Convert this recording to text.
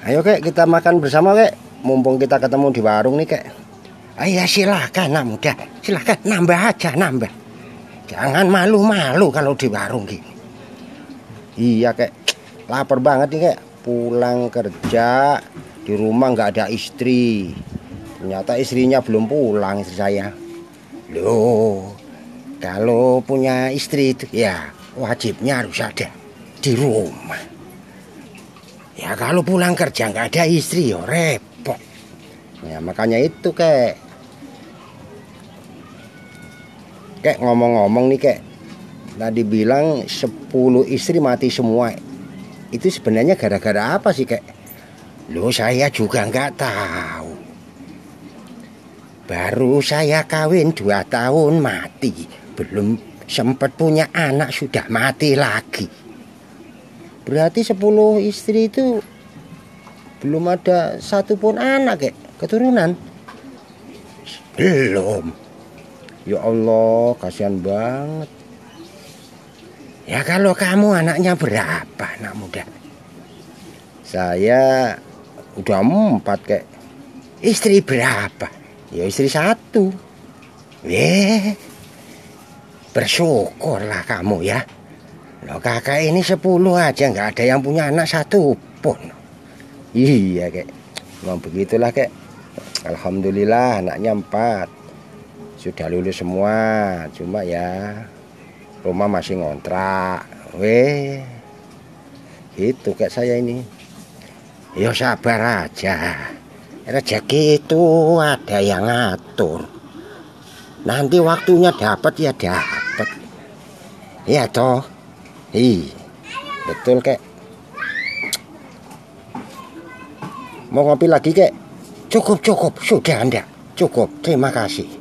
Ayo kek kita makan bersama kek. Mumpung kita ketemu di warung nih kek. Ayo silahkan anak muda. Silahkan nambah aja nambah. Jangan malu-malu kalau di warung gini. Iya kek. Lapar banget nih kek. Pulang kerja di rumah nggak ada istri. Ternyata istrinya belum pulang istri saya. Loh, kalau punya istri itu ya wajibnya harus ada di rumah. Ya kalau pulang kerja nggak ada istri ya repot. Ya makanya itu kek. Kek ngomong-ngomong nih kek. Tadi bilang 10 istri mati semua. Itu sebenarnya gara-gara apa sih kek? Loh saya juga nggak tahu. Baru saya kawin dua tahun mati. Belum sempat punya anak sudah mati lagi. Berarti 10 istri itu belum ada satupun anak kayak keturunan. Belum. Ya Allah, kasihan banget. Ya kalau kamu anaknya berapa anak muda? Saya udah empat kayak. Istri berapa? Ya istri satu. Eh, bersyukurlah kamu ya. Loh kakak ini sepuluh aja nggak ada yang punya anak satu pun. Iya kek. Memang begitulah kek. Alhamdulillah anaknya empat. Sudah lulus semua. Cuma ya rumah masih ngontrak. Weh. Itu kayak saya ini. Ya sabar aja. Rezeki itu ada yang ngatur. Nanti waktunya dapat ya dapat. Ya toh. Iya, betul kek. Mau ngopi lagi kek? Cukup, cukup. Sudah anda. Cukup. Terima kasih.